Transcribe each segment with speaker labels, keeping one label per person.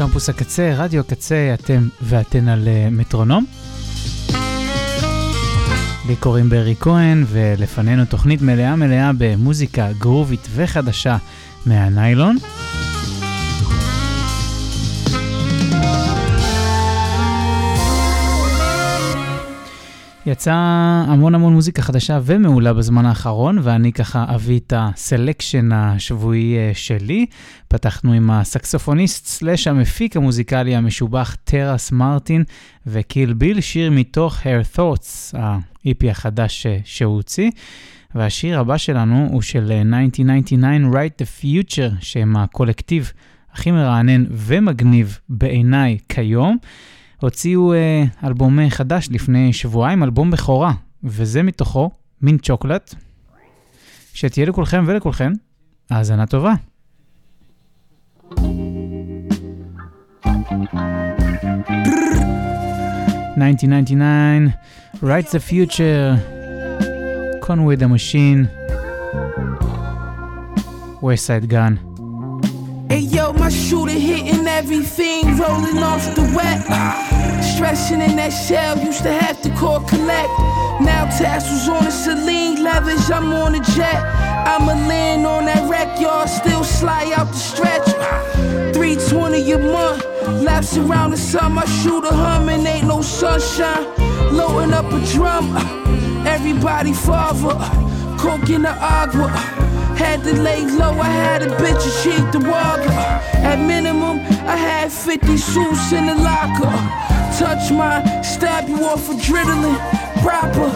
Speaker 1: קמפוס הקצה, רדיו הקצה, אתם ואתן על uh, מטרונום. לי קוראים ברי כהן, ולפנינו תוכנית מלאה מלאה במוזיקה גרובית וחדשה מהניילון. יצא המון המון מוזיקה חדשה ומעולה בזמן האחרון, ואני ככה אביא את הסלקשן השבועי אה, שלי. פתחנו עם הסקסופוניסט סלאש המפיק המוזיקלי המשובח טרס מרטין וקיל ביל, שיר מתוך Hair Thoughts, ה-EP החדש אה, שהוא הוציא. והשיר הבא שלנו הוא של 1999 אה, Write the Future, שהם הקולקטיב הכי מרענן ומגניב בעיניי כיום. הוציאו אה, אלבום חדש לפני שבועיים, אלבום בכורה, וזה מתוכו מין צ'וקולט, שתהיה לכולכם ולכולכן האזנה טובה. Write the Future, Conway the Machine, West Side Gun.
Speaker 2: Hey yo, my shooter hitting everything, rolling off the wet. Stressing in that shell, used to have to call collect. Now tassels on the Celine leathers, I'm on a jet. I'ma land on that wreck, y'all still slide out the stretch. 320 a month, laps around the sun, my shooter humming, ain't no sunshine. Loading up a drum, everybody father, coke in the agua. Had to lay low, I had a bitch and she the water. At minimum, I had 50 suits in the locker. Touch mine, stab you off adrenaline. Proper.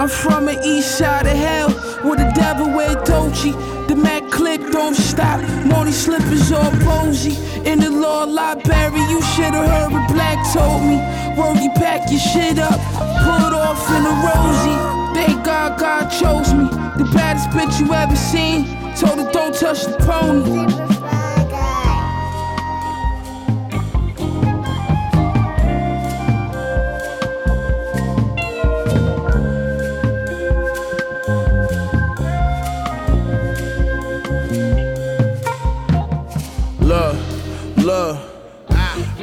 Speaker 2: I'm from the east side of hell, where the devil wear Dolce. The Mac clip don't stop. Money slippers all posy. In the law library, you should've heard what Black told me. Wordy, pack your shit up, pull it off in a rosy. Thank God God chose me. The baddest bitch you ever seen. Told her don't touch the pony.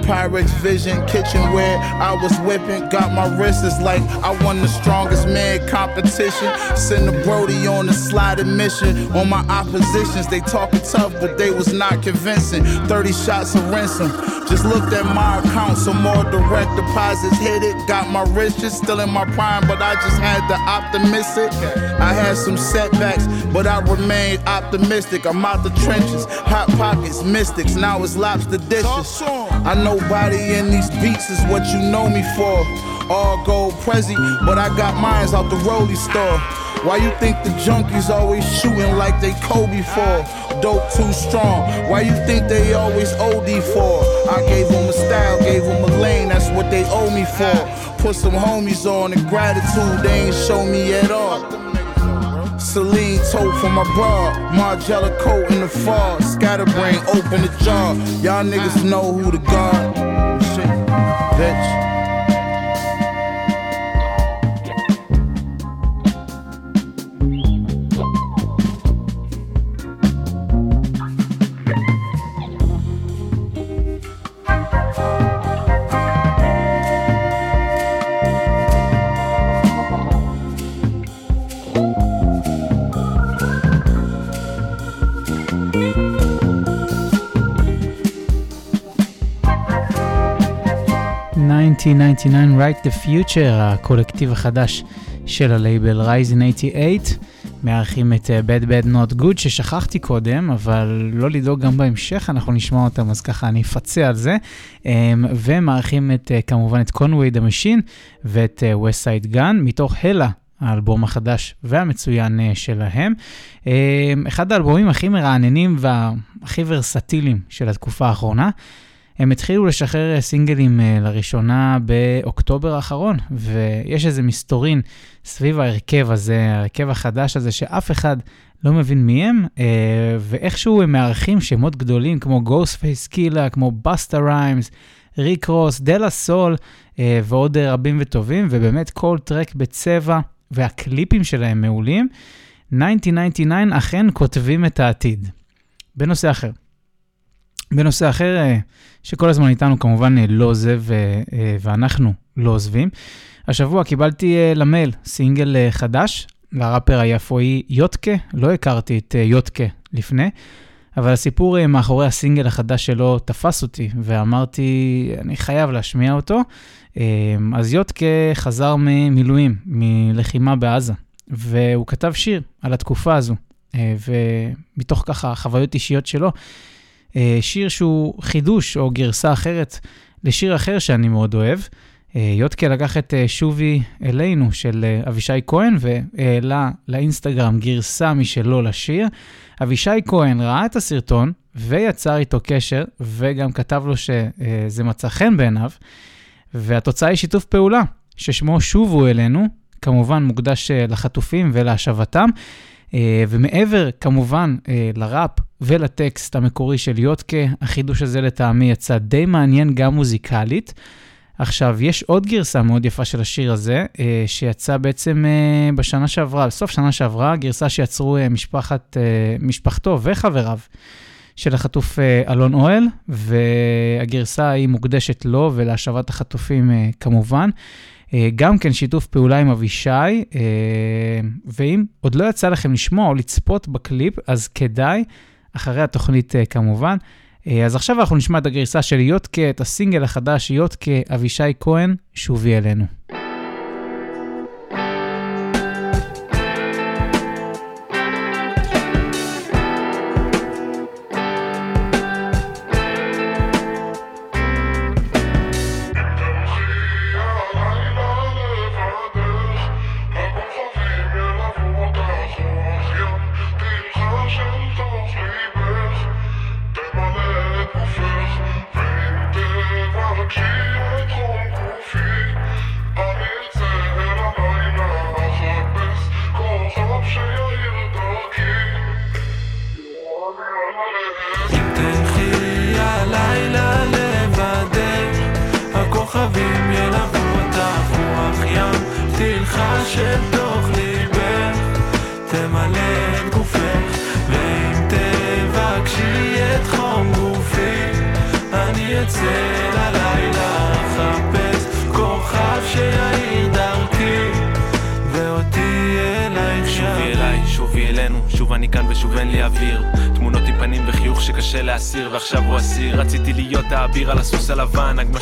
Speaker 3: Pyrex Vision, kitchenware. I was whipping, got my wrists like I won the strongest man competition. Send the Brody on a sliding mission. On my oppositions, they talking tough, but they was not convincing. 30 shots of ransom. Just looked at my account, some more direct deposits hit it. Got my riches still in my prime, but I just had to optimistic. I had some setbacks, but I remained optimistic. I'm out the trenches, hot pockets, mystics. Now it's lobster dishes. I know Nobody in these beats is what you know me for. All gold Prezi, but I got mines out the Rolly store. Why you think the junkies always shooting like they Kobe for? Dope too strong. Why you think they always OD for? I gave them a style, gave them a lane, that's what they owe me for. Put some homies on and gratitude they ain't show me at all. Celine tote for my bra. Margiela coat in the fall. Scatterbrain open the jar. Y'all niggas know who the guard. Shit, bitch.
Speaker 1: 1999 Write the Future, הקולקטיב החדש של הלייבל Rising 88. מארחים את uh, Bad Bad Not Good ששכחתי קודם, אבל לא לדאוג גם בהמשך, אנחנו נשמע אותם, אז ככה אני אפצה על זה. Um, ומארחים את, uh, כמובן את Conway the Machine ואת uh, West Side Gun מתוך הלה. האלבום החדש והמצוין שלהם. Um, אחד האלבומים הכי מרעננים והכי ורסטיליים של התקופה האחרונה. הם התחילו לשחרר אה, סינגלים אה, לראשונה באוקטובר האחרון, ויש איזה מסתורין סביב ההרכב הזה, ההרכב החדש הזה, שאף אחד לא מבין מי הם, אה, ואיכשהו הם מארחים שמות גדולים כמו Ghostface Killah, כמו Busta Rhymes, Rick Ross, De La Soul, ועוד רבים וטובים, ובאמת כל track בצבע, והקליפים שלהם מעולים. 1999 אכן כותבים את העתיד. בנושא אחר. בנושא אחר, אה, שכל הזמן איתנו כמובן אה, לא עוזב ואנחנו לא עוזבים. השבוע קיבלתי למייל סינגל חדש, לראפר היפואי יוטקה, לא הכרתי את יוטקה לפני, אבל הסיפור מאחורי הסינגל החדש שלו תפס אותי, ואמרתי, אני חייב להשמיע אותו. אז יוטקה חזר ממילואים, מלחימה בעזה, והוא כתב שיר על התקופה הזו, ומתוך ככה חוויות אישיות שלו, אה, שיר שהוא חידוש או גרסה אחרת לשיר אחר שאני מאוד אוהב. אה, יודקה לקח את אה, שובי אלינו של אבישי כהן והעלה לאינסטגרם גרסה משלו לשיר. אבישי כהן ראה את הסרטון ויצר איתו קשר וגם כתב לו שזה מצא חן בעיניו. והתוצאה היא שיתוף פעולה ששמו שובו אלינו, כמובן מוקדש לחטופים ולהשבתם. אה, ומעבר, כמובן, אה, לראפ ולטקסט המקורי של יוטקה, החידוש הזה לטעמי יצא די מעניין גם מוזיקלית. עכשיו, יש עוד גרסה מאוד יפה של השיר הזה, אה, שיצא בעצם בשנה שעברה, בסוף שנה שעברה, גרסה שיצרו משפחת, משפחתו וחבריו של החטוף אלון אוהל, והגרסה היא מוקדשת לו ולהשבת החטופים כמובן. אה, גם כן שיתוף פעולה עם אבישי, אה, ואם עוד לא יצא לכם לשמוע או לצפות בקליפ, אז כדאי, אחרי התוכנית אה, כמובן. אז עכשיו אנחנו נשמע את הגרסה של יוטקה, את הסינגל החדש, יוטקה אבישי כהן, שובי אלינו.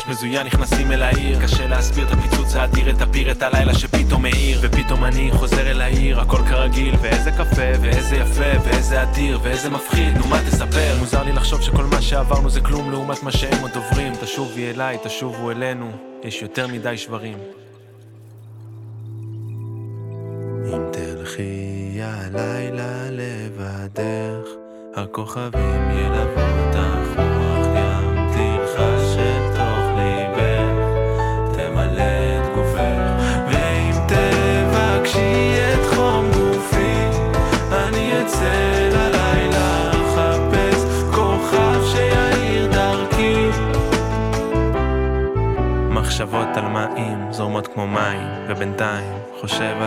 Speaker 4: מזוין נכנסים אל העיר. קשה להסביר את הפיצוץ האדיר, את הפיר, את הלילה שפתאום מאיר ופתאום אני חוזר אל העיר, הכל כרגיל. ואיזה קפה, ואיזה יפה, ואיזה אדיר, ואיזה מפחיד, נו מה תספר? מוזר לי לחשוב שכל מה שעברנו זה כלום לעומת מה שהם עוד עוברים. תשובי אליי, תשובו אלינו, יש יותר מדי שברים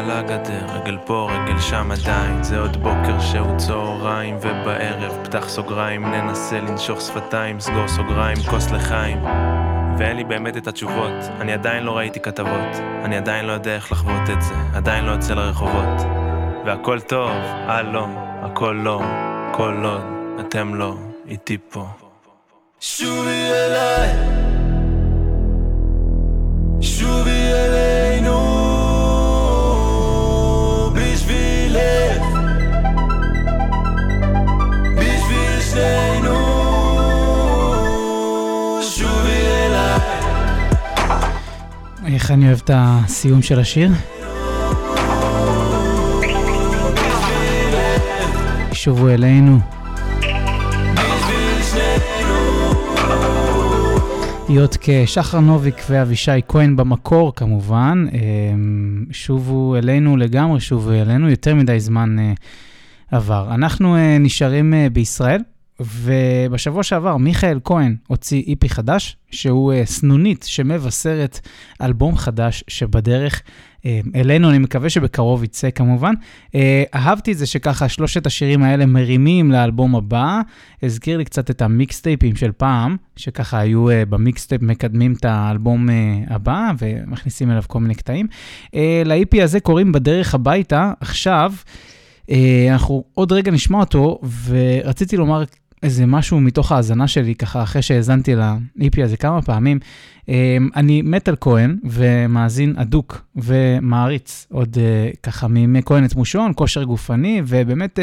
Speaker 4: על הגדר, רגל פה, רגל שם עדיין, זה עוד בוקר שהוא צהריים, ובערב פתח סוגריים, ננסה לנשוך שפתיים, סגור סוגריים, כוס לחיים. ואין לי באמת את התשובות, אני עדיין לא ראיתי כתבות, אני עדיין לא יודע איך לחוות את זה, עדיין לא יוצא לרחובות. והכל טוב, אה לא, הכל לא, כל עוד, אתם לא, איתי פה. שובי אליי. שובי
Speaker 1: איך אני אוהב את הסיום של השיר? שובו אלינו להיות כשחר נוביק ואבישי כהן במקור כמובן, אמ, שובו אלינו לגמרי, שובו אלינו, יותר מדי זמן אה, עבר. אנחנו אה, נשארים אה, בישראל, ובשבוע שעבר מיכאל כהן הוציא איפי חדש, שהוא uh, סנונית שמבשרת אלבום חדש שבדרך uh, אלינו, אני מקווה שבקרוב יצא כמובן. Uh, אהבתי את זה שככה שלושת השירים האלה מרימים לאלבום הבא, הזכיר לי קצת את המיקסטייפים של פעם, שככה היו uh, במיקסטייפ מקדמים את האלבום uh, הבא ומכניסים אליו כל מיני קטעים. Uh, לאיפי הזה קוראים בדרך הביתה, עכשיו. אנחנו עוד רגע נשמע אותו, ורציתי לומר איזה משהו מתוך ההאזנה שלי, ככה אחרי שהאזנתי ל-EP הזה כמה פעמים. אה, אני מת על כהן ומאזין אדוק ומעריץ עוד אה, ככה מימי כהן את מושון, כושר גופני, ובאמת...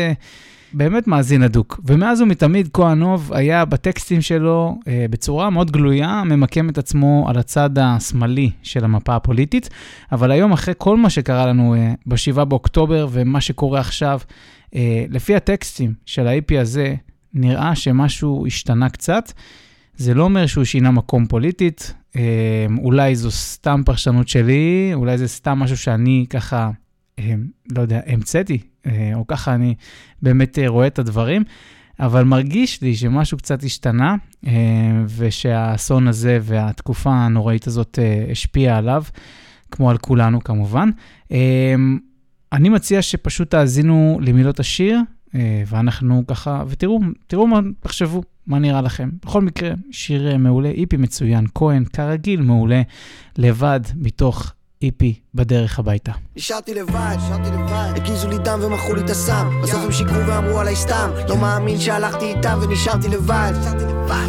Speaker 1: באמת מאזין הדוק. ומאז ומתמיד כהנוב היה בטקסטים שלו אה, בצורה מאוד גלויה, ממקם את עצמו על הצד השמאלי של המפה הפוליטית. אבל היום, אחרי כל מה שקרה לנו אה, ב-7 באוקטובר ומה שקורה עכשיו, אה, לפי הטקסטים של ה-IP הזה, נראה שמשהו השתנה קצת. זה לא אומר שהוא שינה מקום פוליטית, אה, אולי זו סתם פרשנות שלי, אולי זה סתם משהו שאני ככה, אה, לא יודע, המצאתי, אה, או ככה אני באמת אה, רואה את הדברים, אבל מרגיש לי שמשהו קצת השתנה, ושהאסון הזה והתקופה הנוראית הזאת השפיעה עליו, כמו על כולנו כמובן. אני מציע שפשוט תאזינו למילות השיר, ואנחנו ככה, ותראו, תראו מה, תחשבו, מה נראה לכם. בכל מקרה, שיר מעולה, איפי מצוין, כהן, כרגיל מעולה, לבד, מתוך איפי בדרך הביתה.
Speaker 5: נשארתי לבד, נשארתי לבד, הגיזו לי דם ומכרו לי את הסם, בסוף הם שיקרו ואמרו עליי סתם, לא מאמין שהלכתי איתם ונשארתי לבד.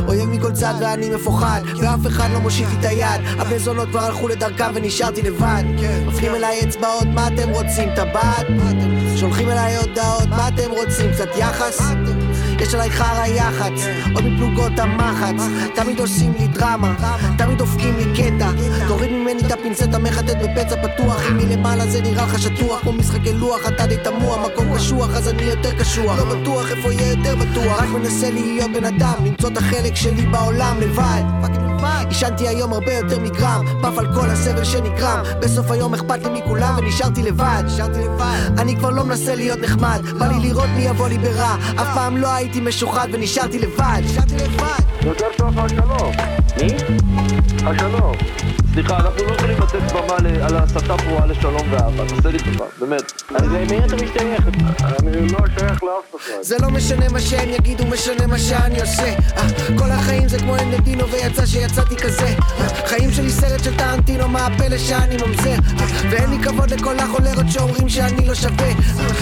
Speaker 5: אויב מכל צד ואני מפוחד, ואף אחד לא מושיט לי את היד, הבני זונות כבר הלכו לדרכם ונשארתי לבד. מפנים אליי אצבעות, מה אתם רוצים, טבעת? שולחים אליי הודעות, מה אתם רוצים, קצת יחס? יש עליי חרא יח"צ, עוד מפלוגות המחץ תמיד עושים לי דרמה, תמיד דופקים לי קטע. תוריד ממני את הפינצטה מחטט בפצע פתוח. אם מלמעלה זה נראה לך שטוח כמו משחקי לוח, אתה די תמוה, מקום קשוח אז אני יותר קשוח. לא בטוח איפה יהיה יותר בטוח. רק מנסה להיות בן אדם, למצוא את החלק שלי בעולם לבד. עישנתי היום הרבה יותר מגרם, פף על כל הסבל שנגרם. בסוף היום אכפת לי מכולם ונשארתי לבד. אני כבר לא מנסה להיות נחמד, בא לי לראות מי יבוא לי ברע. אף פעם לא הייתי משוחד ונשארתי לבד.
Speaker 6: יותר טוב מהשלום מי? השלום סליחה, אנחנו לא יכולים לתת במה על הסתה פרועה לשלום ואהבה, תעשה לי טובה, באמת. אז למי אתה משתייך? אני לא שייך לאף אחד.
Speaker 5: זה לא משנה מה שהם יגידו, משנה מה שאני עושה. אה, כל החיים זה כמו אנדטינו ויצא שיצאתי כזה. אה, חיים שלי סרט של טרנטינו, מה הפלא שאני ממזר. אה, ואין לי כבוד לכל החולרות שאומרים שאני לא שווה.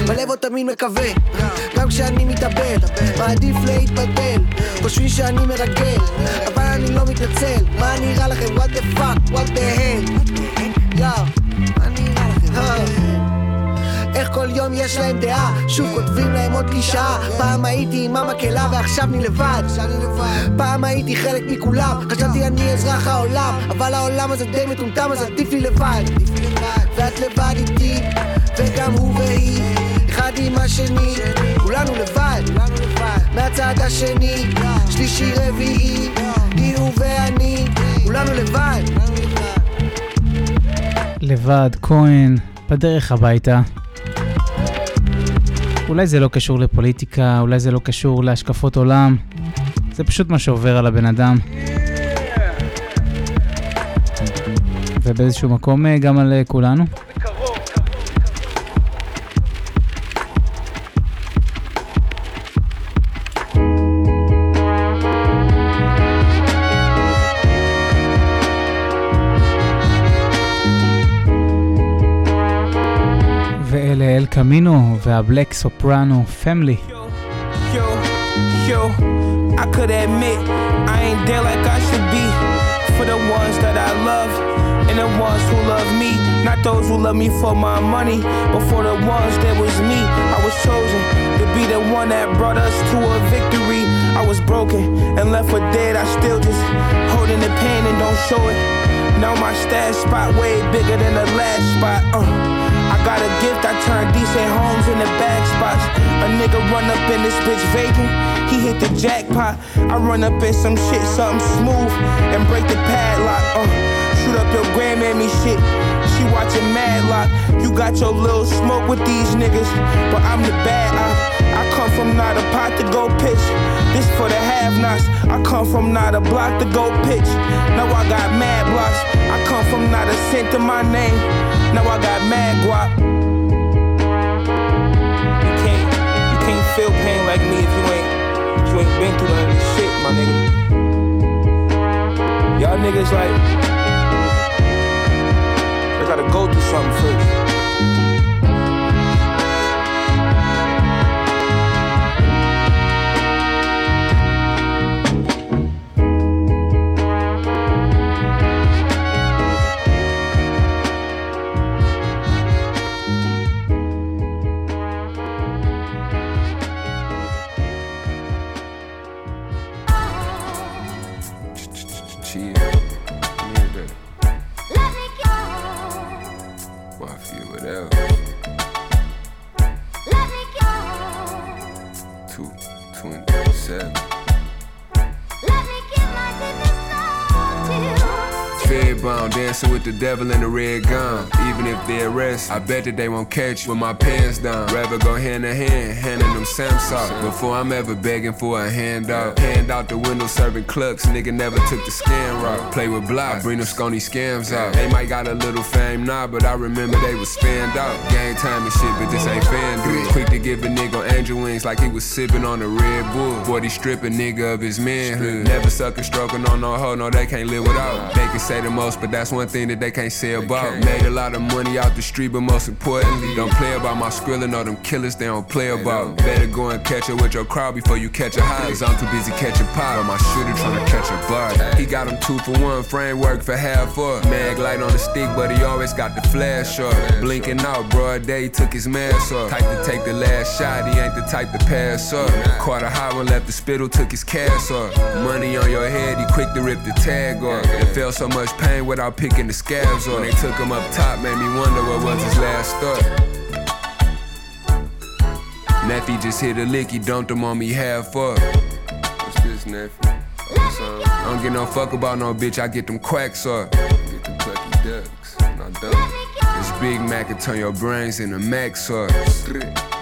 Speaker 5: בלב עוד תמיד מקווה, גם כשאני מתאבד. מעדיף להתבדל, חושבים שאני מרגל, אבל אני לא מתנצל. מה נראה לכם? what the fuck? What the hell? איך כל יום יש להם דעה, שוב כותבים להם עוד קלישאה פעם הייתי עם המקהלה ועכשיו אני לבד. פעם הייתי חלק מכולם, חשבתי אני אזרח העולם. אבל העולם הזה די מטומטם אז עדיף לי לבד. ואת לבד איתי, וגם הוא והיא. אחד עם השני, כולנו לבד. מהצד השני, שלישי רביעי, היא הוא ואני, כולנו לבד
Speaker 1: לבד, כהן, בדרך הביתה. אולי זה לא קשור לפוליטיקה, אולי זה לא קשור להשקפות עולם, זה פשוט מה שעובר על הבן אדם. ובאיזשהו מקום אה, גם על אה, כולנו. קמינו והבלק סופרנו פמילי. I could admit I ain't there like I should be for the ones that I love and the ones who love me. Not those who love me for my money, but for the ones that was me. I was chosen to be the one that brought us to a victory. I was broken and left for dead. I still just holding the pain and don't show it. Now my stash spot way bigger than the last spot. Uh. homes into bag spots. A nigga run up in this bitch vacant, he hit the jackpot. I run up in some shit, something smooth, and break the padlock. Uh, shoot up your grandmammy shit. She watching Madlock. You got your little smoke with these niggas, but I'm the bad op. I come from not a pot to go pitch.
Speaker 7: This for the have-nots. I come from not a block to go pitch. Now I got mad blocks. I come from not a cent to my name. Now I got mad guap. Feel pain like me if you ain't, you ain't been through none of this shit, my nigga. Y'all niggas like, I gotta go through something first.
Speaker 8: The devil in the red gun. If they arrest, I bet that they won't catch with my pants down. Rather go hand in hand, handing them Samsung. Before I'm ever begging for a handout. Hand out the window serving clucks, nigga never took the scam route. Play with block, bring them scony scams out. They might got a little fame now, but I remember they was stand out. Gang time and shit, but this ain't fan dude. Quick to give a nigga angel wings like he was sipping on a Red Bull. 40 stripping nigga of his manhood. Never sucking, stroking on no hoe, no, they can't live without. They can say the most, but that's one thing that they can't say about. Made a lot of money out the street, but most importantly, don't play about my skrilling or them killers they don't play about. Better go and catch it with your crowd before you catch a high. Cause I'm too busy catching pie, my shooter trying to catch a body. He got him two for one, framework for half up. Mag light on the stick, but he always got the flash up. Blinking out, broad day, took his mask off. Type to take the last shot, he ain't the type to pass up. Caught a high one, left the spittle, took his cash off. Money on your head, he quick to rip the tag off. It felt so much pain without picking the scabs off. They took him up top, made me wonder what was his last thought. Neffy just hit a lick, he dumped him on me half up. What's this? Oh, I don't get no fuck about no bitch, I get them quacks up. Get them plucky ducks, not dumb. This Big Mac can turn your brains into Mac sauce.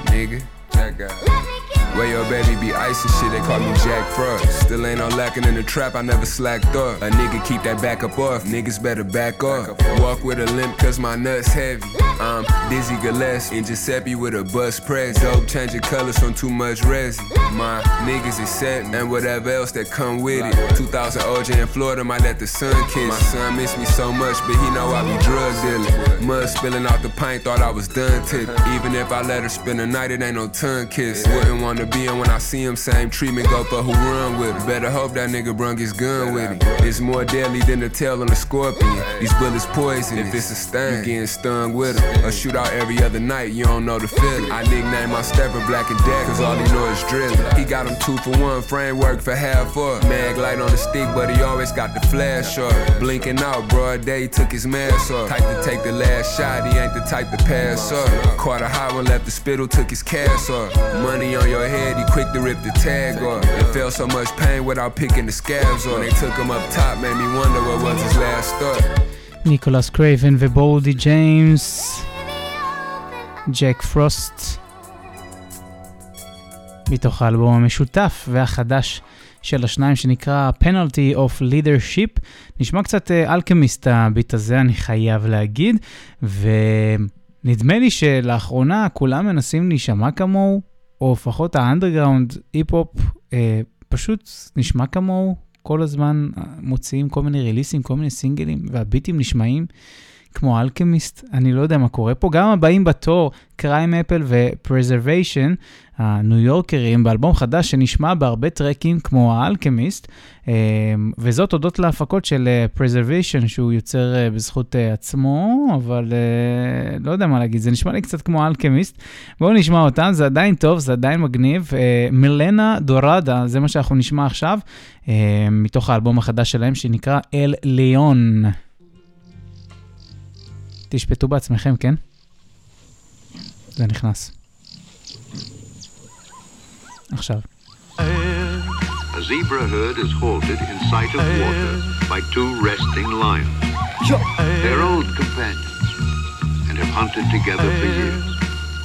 Speaker 8: Nigga, check out. Where your baby be ice and shit, they call me Jack Frost. Still ain't no lacking in the trap, I never slacked up. A nigga keep that back up off, niggas better back off. Walk with a limp cause my nuts heavy. I'm Dizzy Gillespie and Giuseppe with a bus press. Dope changing colors from too much resin. My niggas is set and whatever else that come with it. 2000 OJ in Florida, might let the sun kiss. My son miss me so much, but he know I be drug dealing. Mud spilling out the pint, thought I was done tipping. Even if I let her spend the night, it ain't no tongue kiss. Wouldn't wanna to be in when I see him. Same treatment go for who run with him. Better hope that nigga brung his gun with him. It's more deadly than the tail on a scorpion. These bullets poison. If it's a sting, you getting stung with him. A shootout every other night, you don't know the feeling. I nickname my stepper Black and Dead, cause all he know is drilling. He got him two for one, framework for half up. Mag light on the stick, but he always got the flash up. Blinking out, broad day, took his mask off. Type to take the last shot, he ain't the type to pass up. Caught a high one, left the spittle, took his cash off. Money on your head, he quick to rip the tag off. And felt so much pain without picking the scabs off. They took him up top, made me wonder what was his last thought.
Speaker 1: ניקולס קרייבן ובורדי ג'יימס, ג'ק פרוסט, מתוך האלבום המשותף והחדש של השניים שנקרא Penalty of Leadership. נשמע קצת Alchemist הביט הזה, אני חייב להגיד, ונדמה לי שלאחרונה כולם מנסים להישמע כמוהו, או לפחות האנדרגראונד היפ-הופ אה, פשוט נשמע כמוהו, כל הזמן מוציאים כל מיני ריליסים, כל מיני סינגלים, והביטים נשמעים כמו Alchemist, אני לא יודע מה קורה פה. גם הבאים בתור, Crimeapple ו Preservation, הניו יורקרים, באלבום חדש שנשמע בהרבה טרקים כמו האלכמיסט, וזאת הודות להפקות של פרזרוויישן, שהוא יוצר בזכות עצמו, אבל לא יודע מה להגיד, זה נשמע לי קצת כמו אלכמיסט. בואו נשמע אותם, זה עדיין טוב, זה עדיין מגניב. מלנה דורדה, זה מה שאנחנו נשמע עכשיו, מתוך האלבום החדש שלהם, שנקרא אל ליאון. תשפטו בעצמכם, כן? זה נכנס. עכשיו.
Speaker 9: A zebra herd is halted in sight of water by two resting lions. They're old companions and have hunted together for years.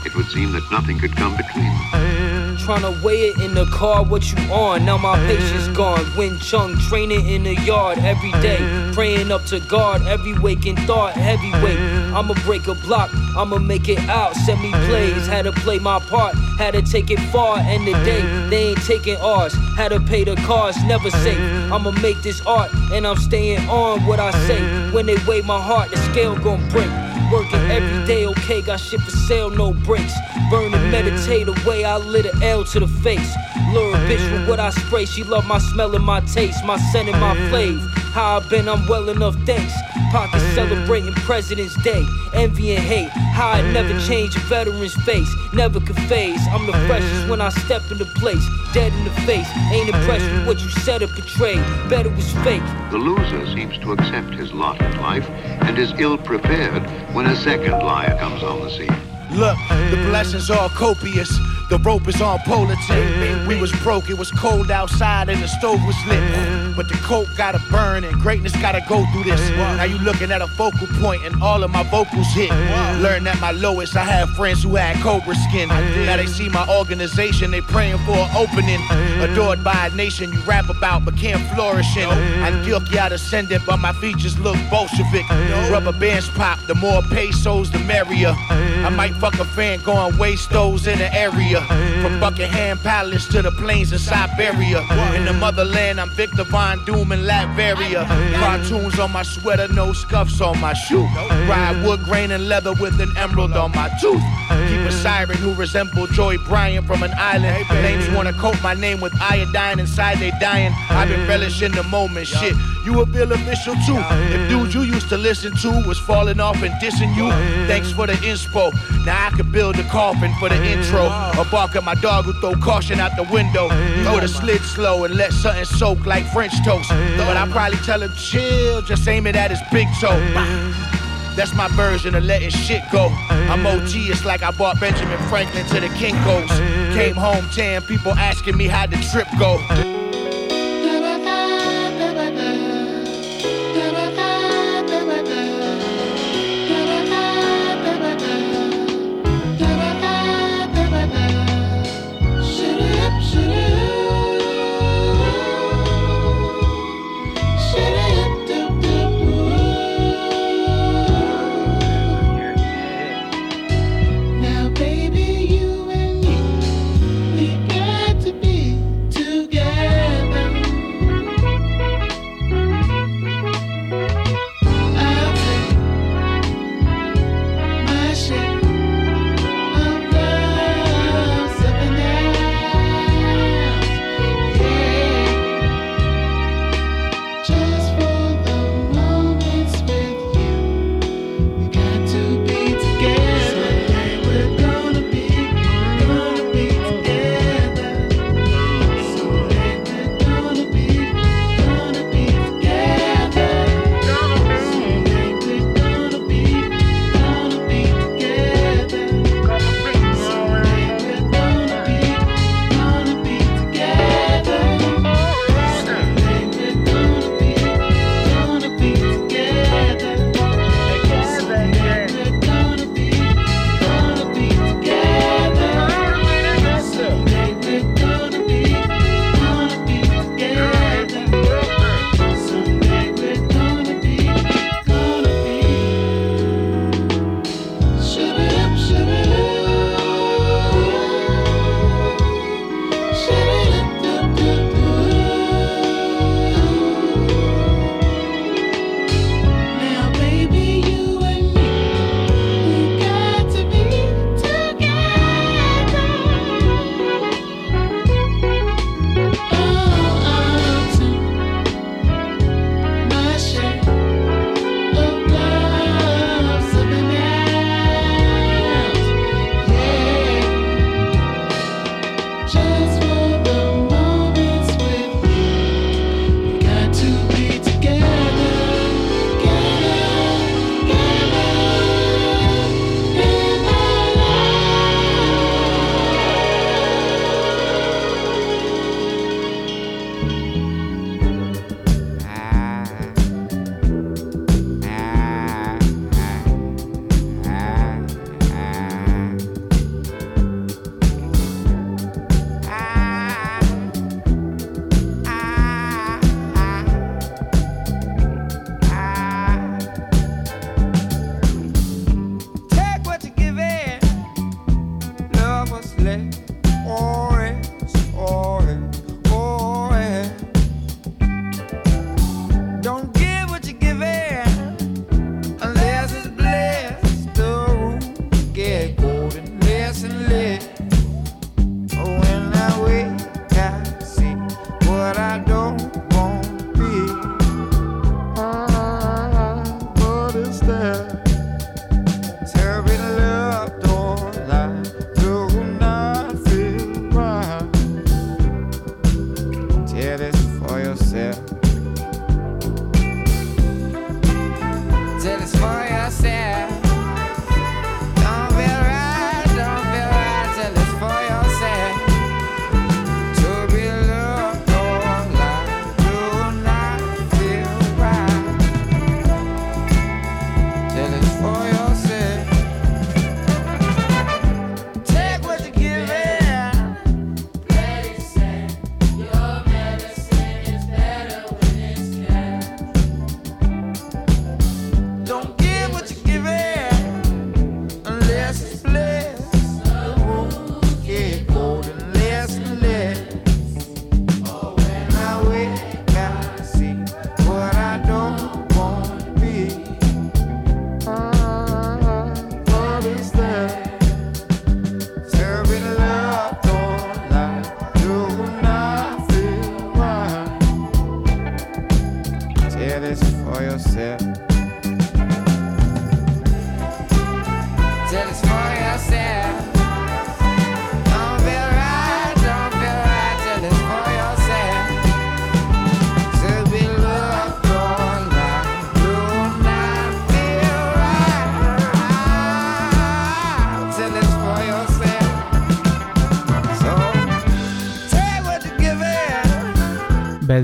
Speaker 9: It would seem that nothing could come between them.
Speaker 10: Trying to weigh it in the car, what you on? Now my patience gone. Win Chung training in the yard every day. Praying up to God, every waking thought, heavyweight. I'ma break a block, I'ma make it out. Send me plays, had to play my part, had to take it far. End the day, they ain't taking ours. Had to pay the cost, never safe. I'ma make this art, and I'm staying on what I say. When they weigh my heart, the scale gon' break. Working every day, okay, got shit for sale, no breaks. Burn and meditate away, I lit an L to the face. Lure a bitch with what I spray, she love my smell and my taste, my scent and my flavor. How I been, I'm well enough, thanks. Pocket celebrating President's Day, envy and hate. How I never change a veteran's face, never could phase. I'm the freshest when I step into place, dead in the face. Ain't impressed with what you said or portrayed, bet it was fake.
Speaker 9: The loser seems to accept his lot in life and is ill prepared when a second liar comes on the scene.
Speaker 11: Look, the blessings are copious. The rope is on polar tip. We was broke, it was cold outside and the stove was lit. But the coke gotta burn and greatness gotta go through this. Now you looking at a focal point and all of my vocals hit. Learn at my lowest, I had friends who had cobra skin. Now they see my organization, they praying for an opening. Adored by a nation you rap about but can't flourish in. Antioquia descendant, but my features look Bolshevik. Rubber bands pop, the more pesos, the merrier. I might fuck a fan going waste those in the area. From Buckingham Palace to the plains in Siberia. In the motherland, I'm Victor Von Doom in Latveria. Cartoons on my sweater, no scuffs on my shoe. Ride wood grain and leather with an emerald on my tooth. Keep a siren who resemble Joy Bryant from an island. Names wanna coat my name with iodine inside they dying. I've been relishing the moment. Shit, you a bill official too. If dude you used to listen to was falling off and dissing you, thanks for the inspo. Now I could build a coffin for the intro. Or bark at my dog who throw caution out the window. You would've slid slow and let something soak like French toast. But I probably tell him chill, just aim it at his big toe. That's my version of letting shit go. I'm OG, it's like I bought Benjamin Franklin to the Kinkos. Came home tan, people asking me how the trip go.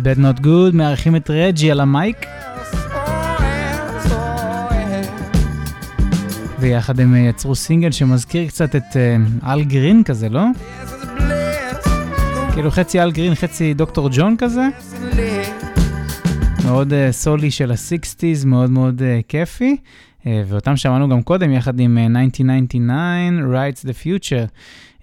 Speaker 1: Bad Not Good, מארחים את רג'י על המייק. ויחד הם יצרו סינגל שמזכיר קצת את uh, אל גרין כזה, לא? כאילו חצי אל גרין, חצי דוקטור ג'ון כזה. מאוד uh, סולי של ה-60's, מאוד מאוד uh, כיפי. Uh, ואותם שמענו גם קודם יחד עם uh, 1999, Rights the Future.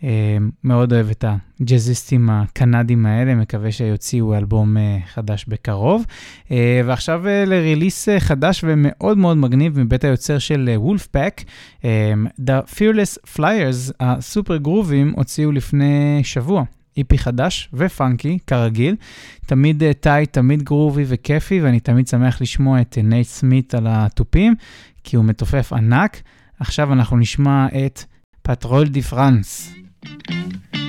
Speaker 1: אה, מאוד אוהב את הג'אזיסטים הקנדים האלה, מקווה שיוציאו אלבום אה, חדש בקרוב. אה, ועכשיו ל release חדש ומאוד מאוד מגניב מבית היוצר של Vulfpeck, The Fearless Flyers, הסופר גרובים, הוציאו לפני שבוע. EP חדש ופאנקי, כרגיל. תמיד tight, תמיד groovy וכיפי, ואני תמיד שמח לשמוע את Nate Smith על התופים, כי הוא מתופף ענק. עכשיו אנחנו נשמע את פטרול די פרנס.
Speaker 12: טרו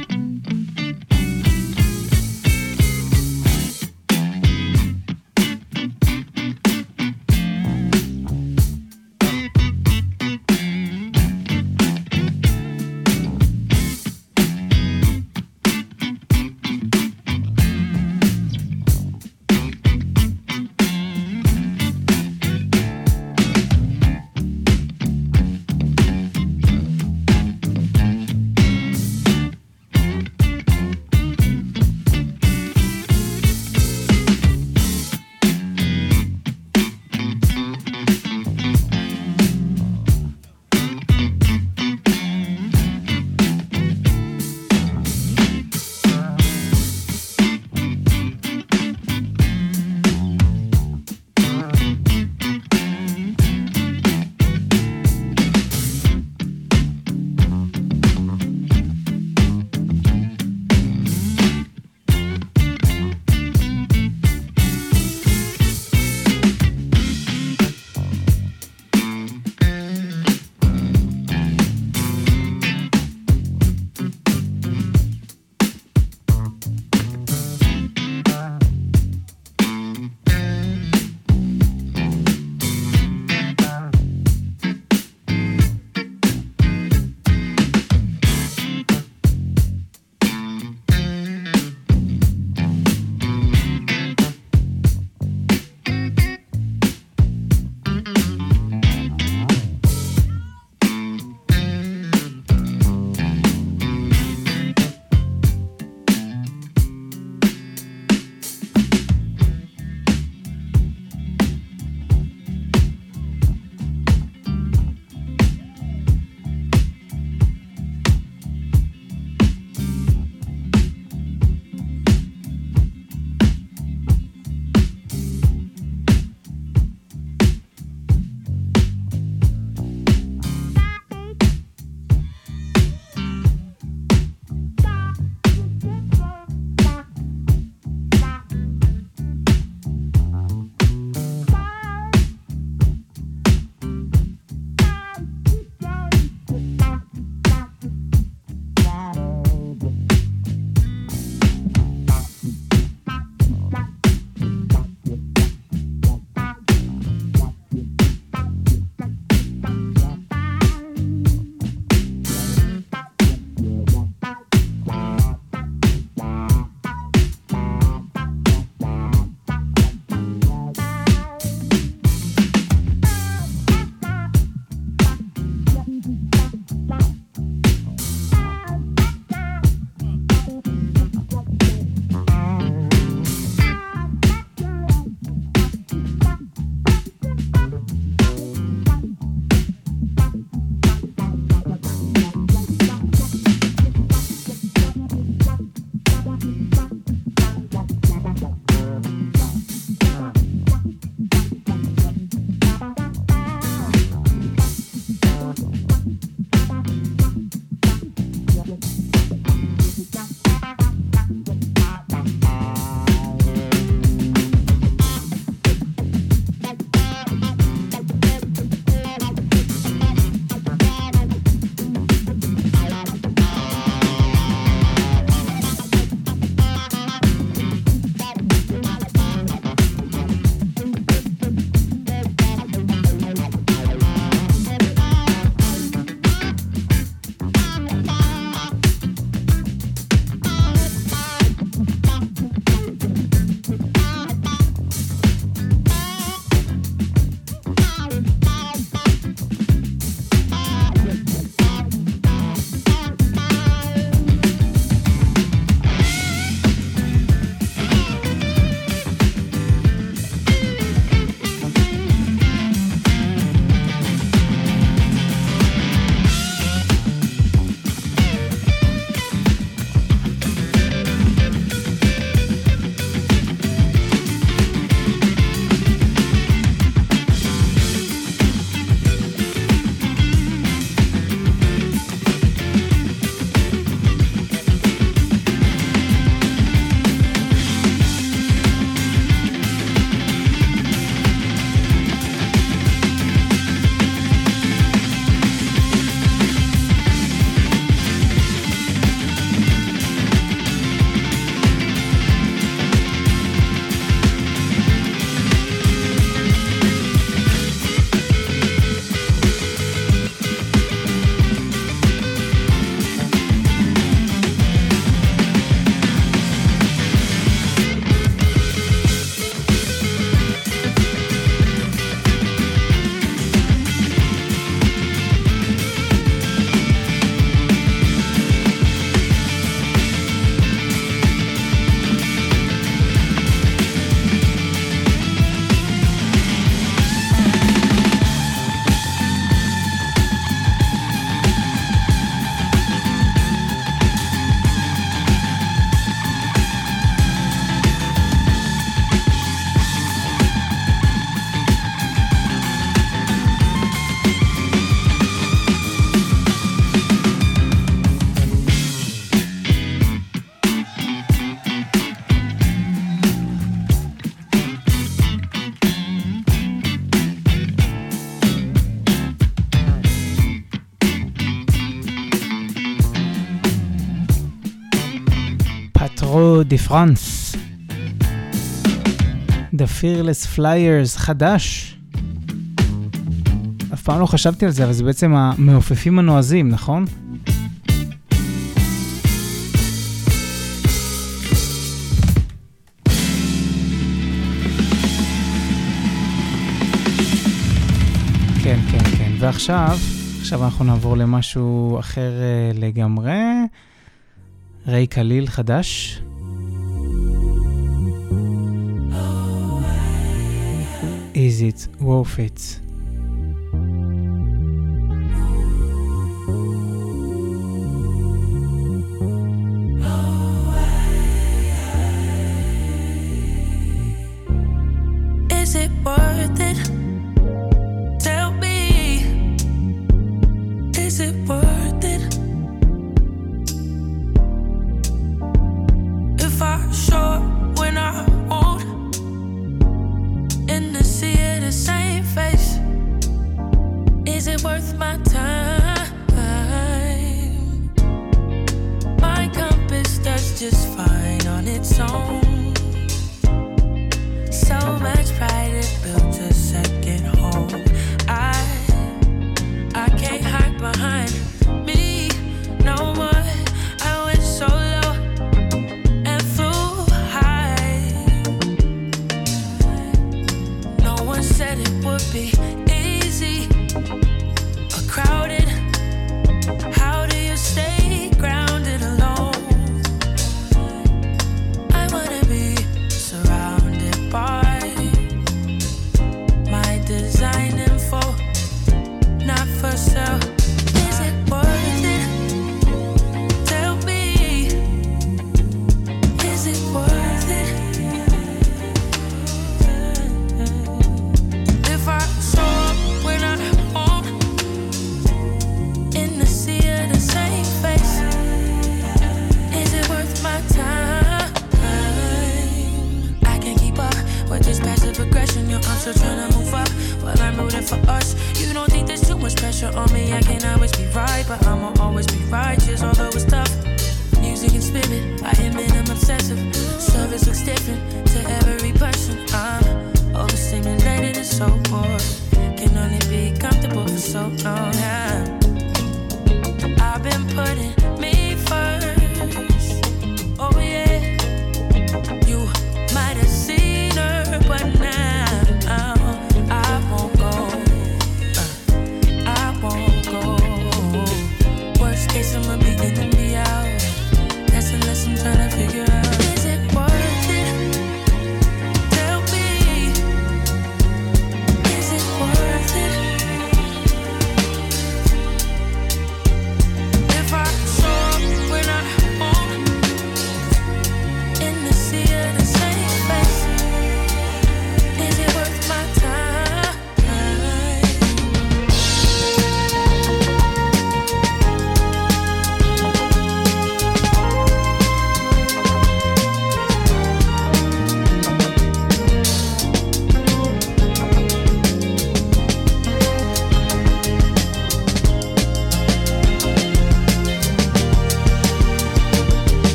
Speaker 12: דה פרנס. The Fearless Flyers חדש. אף פעם לא חשבתי על זה, אבל זה בעצם המעופפים הנועזים, נכון? כן, כן, כן. ועכשיו, עכשיו אנחנו נעבור למשהו אחר uh, לגמרי. ריי קליל חדש. Is it worth it?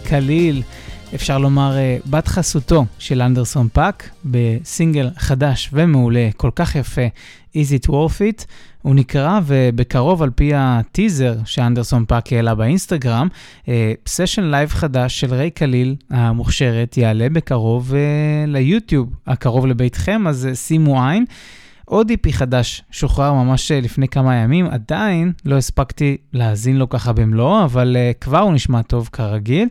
Speaker 12: קליל, אפשר לומר אה, בת חסותו של אנדרסון פאק, בסינגל חדש ומעולה, כל כך יפה, Is it worth it? הוא נקרא, ובקרוב על פי הטיזר שאנדרסון פאק העלה באינסטגרם, סשן אה, לייב חדש של ריי קליל המוכשרת יעלה בקרוב ליוטיוב, הקרוב לביתכם, אז שימו עין. עוד EP חדש שוחרר ממש לפני כמה ימים, עדיין לא הספקתי להאזין לו ככה במלואו, אבל אה, כבר הוא נשמע טוב כרגיל.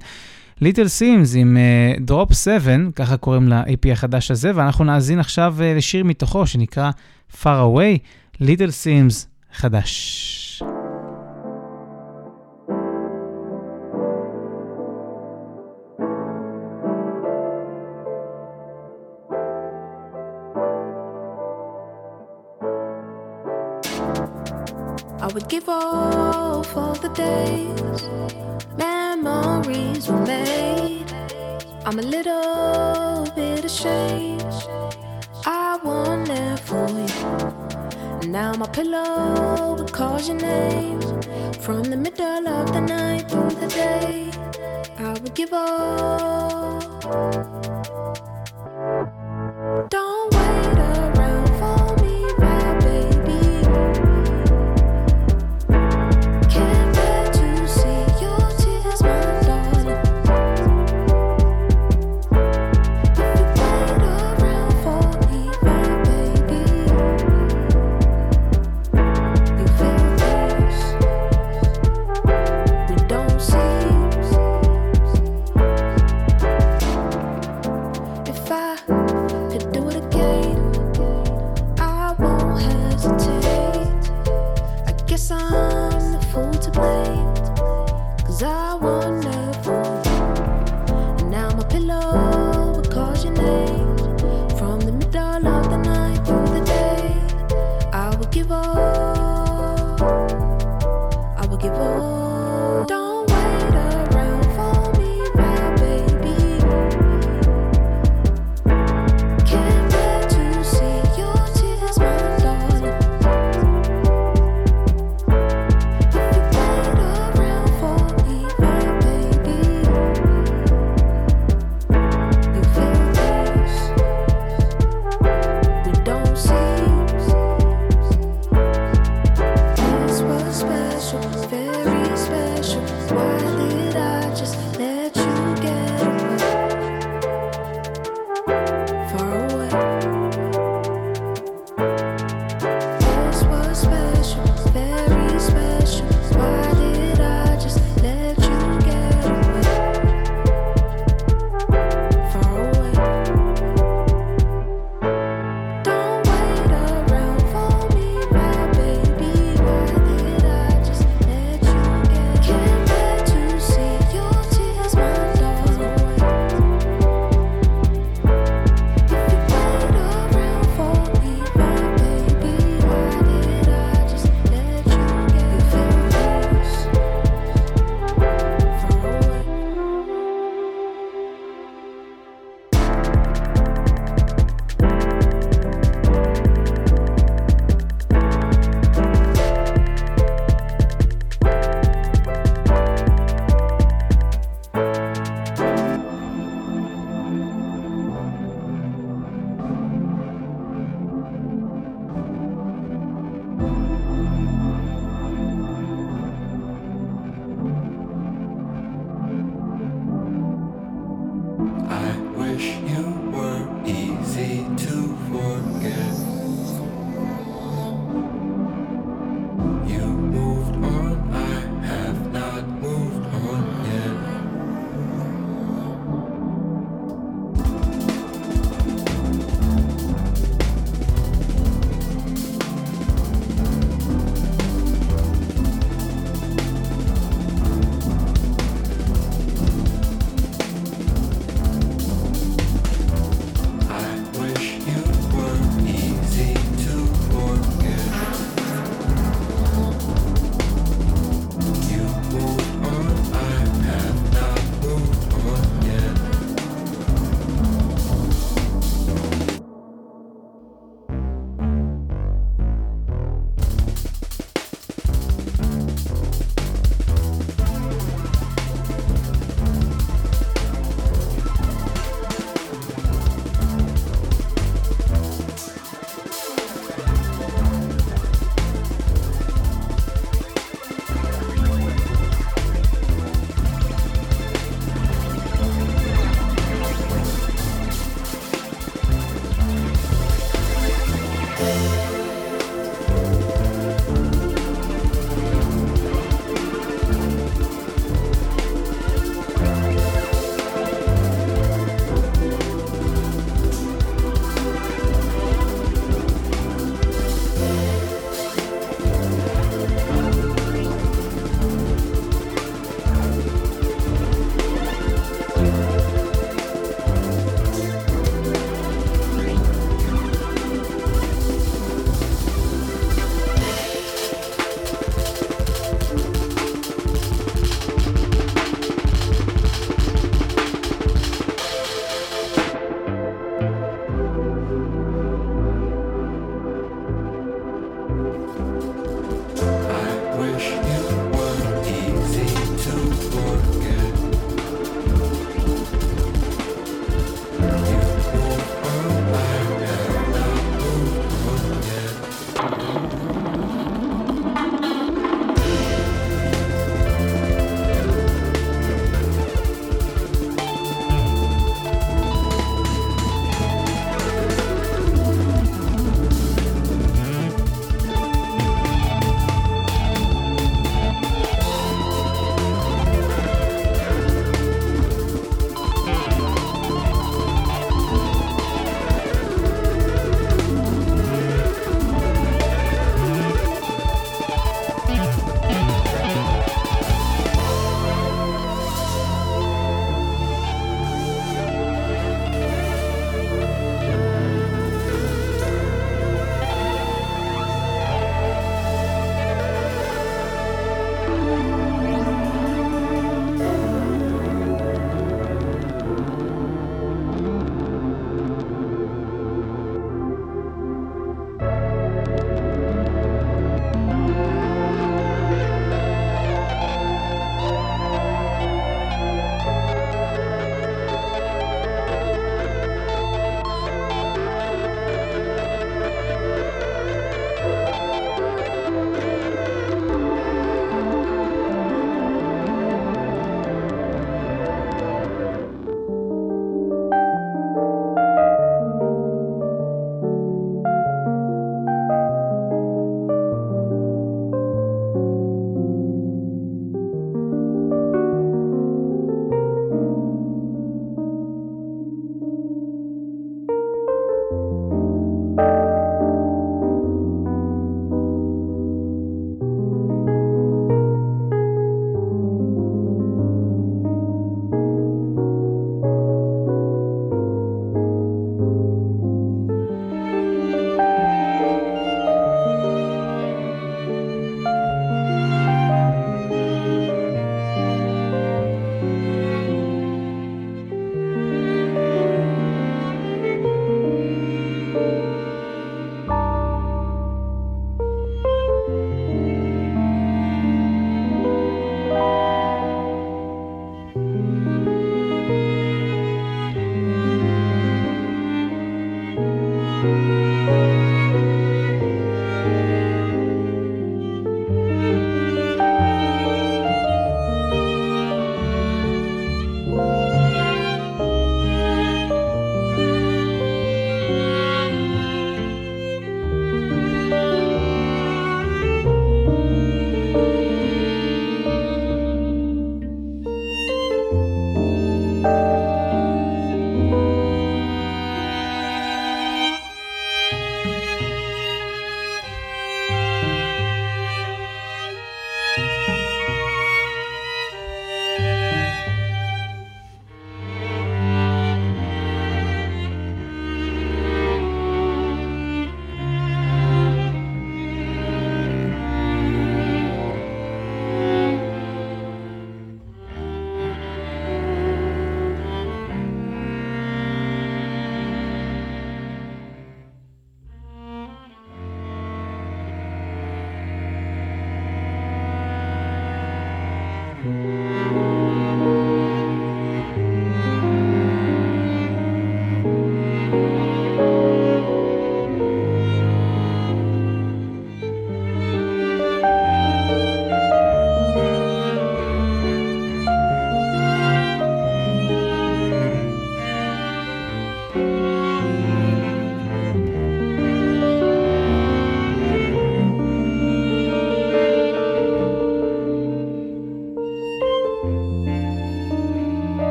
Speaker 12: ליטל סימס עם Drop אה, 7, ככה קוראים ל-EP החדש הזה, ואנחנו נאזין עכשיו אה, לשיר מתוכו שנקרא Far Away, ליטל סימס חדש.
Speaker 13: memories were made. I'm a little bit ashamed. I won there for you. Now my pillow will your name. From the middle of the night through the day, I would give up. wish you were easy to forget.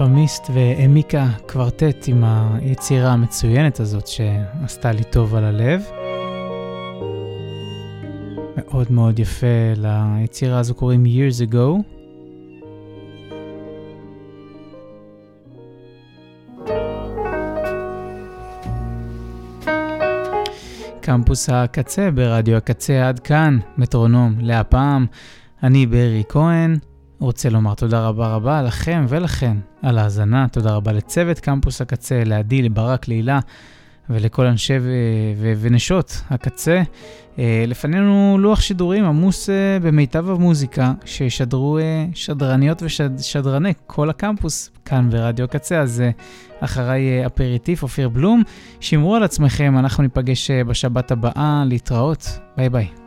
Speaker 13: Man,
Speaker 1: אלפמיסט והעמיקה קוורטט עם היצירה המצוינת הזאת שעשתה לי טוב על הלב. מאוד מאוד יפה, ליצירה הזו קוראים Years Ago. קמפוס הקצה ברדיו הקצה עד כאן, מטרונום להפעם. אני ברי כהן. רוצה לומר תודה רבה רבה לכם ולכן על ההאזנה, תודה רבה לצוות קמפוס הקצה, לעדי, לברק, להילה ולכל אנשי ו- ו- ונשות הקצה. אה, לפנינו לוח שידורים עמוס אה, במיטב המוזיקה, שישדרו אה, שדרניות ושדרני כל הקמפוס כאן ברדיו הקצה, אז אחריי אפריטיף, אופיר בלום. שמרו על עצמכם, אנחנו ניפגש בשבת הבאה, להתראות, ביי ביי.